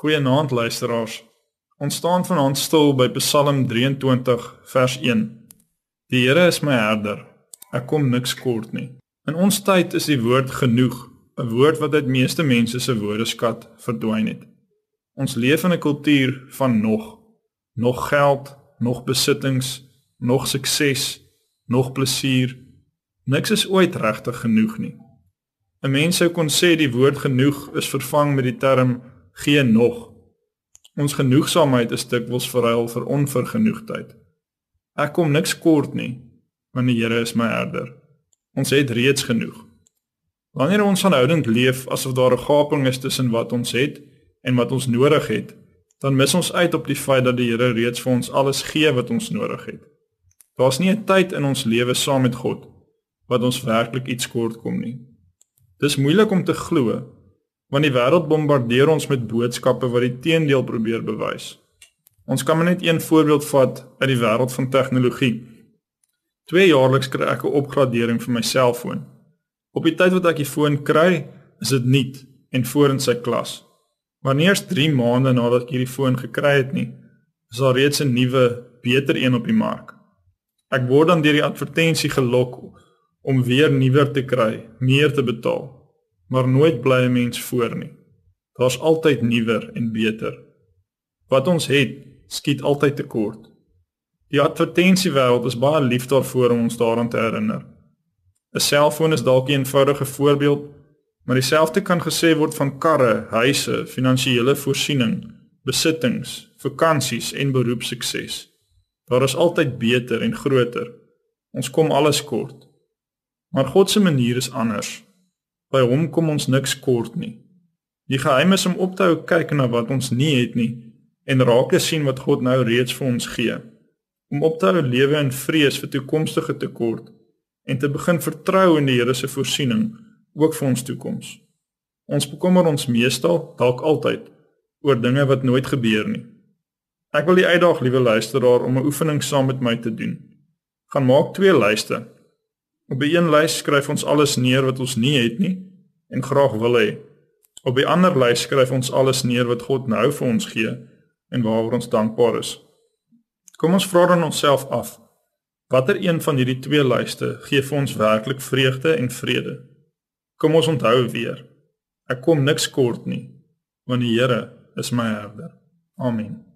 Goeienaand luisteraars. Ons staan vanaand stil by Psalm 23 vers 1. Die Here is my herder. Ek kom niks kort nie. In ons tyd is die woord genoeg, 'n woord wat uit meeste mense se woordeskat verdwyn het. Ons leef in 'n kultuur van nog, nog geld, nog besittings, nog sukses, nog plesier. Niks is ooit regtig genoeg nie. 'n Mens sou kon sê die woord genoeg is vervang met die term geen nog. Ons genoegsaamheid is dikwels verruil vir onvergenoegdheid. Ek kom niks kort nie, want die Here is my herder. Ons het reeds genoeg. Wanneer ons aanhoudend leef asof daar 'n gaping is tussen wat ons het en wat ons nodig het, dan mis ons uit op die feit dat die Here reeds vir ons alles gee wat ons nodig het. Daar's nie 'n tyd in ons lewe saam met God wat ons werklik iets kort kom nie. Dis moeilik om te glo want die wêreld bombardeer ons met boodskappe wat die teendeel probeer bewys. Ons kan maar net een voorbeeld vat uit die wêreld van tegnologie. Twee jaarliks kry ek 'n opgradering vir my selfoon. Op die tyd wat ek die foon kry, is dit nuut en voor in sy klas. Maar nie eers 3 maande nadat ek hierdie foon gekry het nie, is daar reeds 'n nuwe, beter een op die mark. Ek word dan deur die advertensie gelok om weer nuwer te kry, meer te betaal. Maar nooit bly 'n mens voor nie. Daar's altyd nuwer en beter. Wat ons het, skiet altyd tekort. Die advertensiewêreld is baie lief daarvoor om ons daaraan te herinner. 'n Selfoon is dalk 'n eenvoudige voorbeeld, Maar dieselfde kan gesê word van karre, huise, finansiële voorsiening, besittings, vakansies en beroepsukses. Daar is altyd beter en groter. Ons kom alles kort. Maar God se manier is anders. By hom kom ons niks kort nie. Die geheim is om op te hou kyk na wat ons nie het nie en raak te sien wat God nou reeds vir ons gee. Om op te hou lewe in vrees vir toekomstige tekort en te begin vertrou in die Here se voorsiening ook vir ons toekoms. Ons bekommer ons meestal, dalk altyd, oor dinge wat nooit gebeur nie. Ek wil die uitdaag, liewe luisteraar, om 'n oefening saam met my te doen. Gaan maak twee lyste. Op 'n een lys skryf ons alles neer wat ons nie het nie en graag wil hê. Op 'n ander lys skryf ons alles neer wat God nou vir ons gee en waaroor ons dankbaar is. Kom ons vra dan onsself af: Watter een van hierdie twee lyste gee vir ons werklik vreugde en vrede? Kom ons onthou weer. Ek kom niks kort nie, want die Here is my herder. Amen.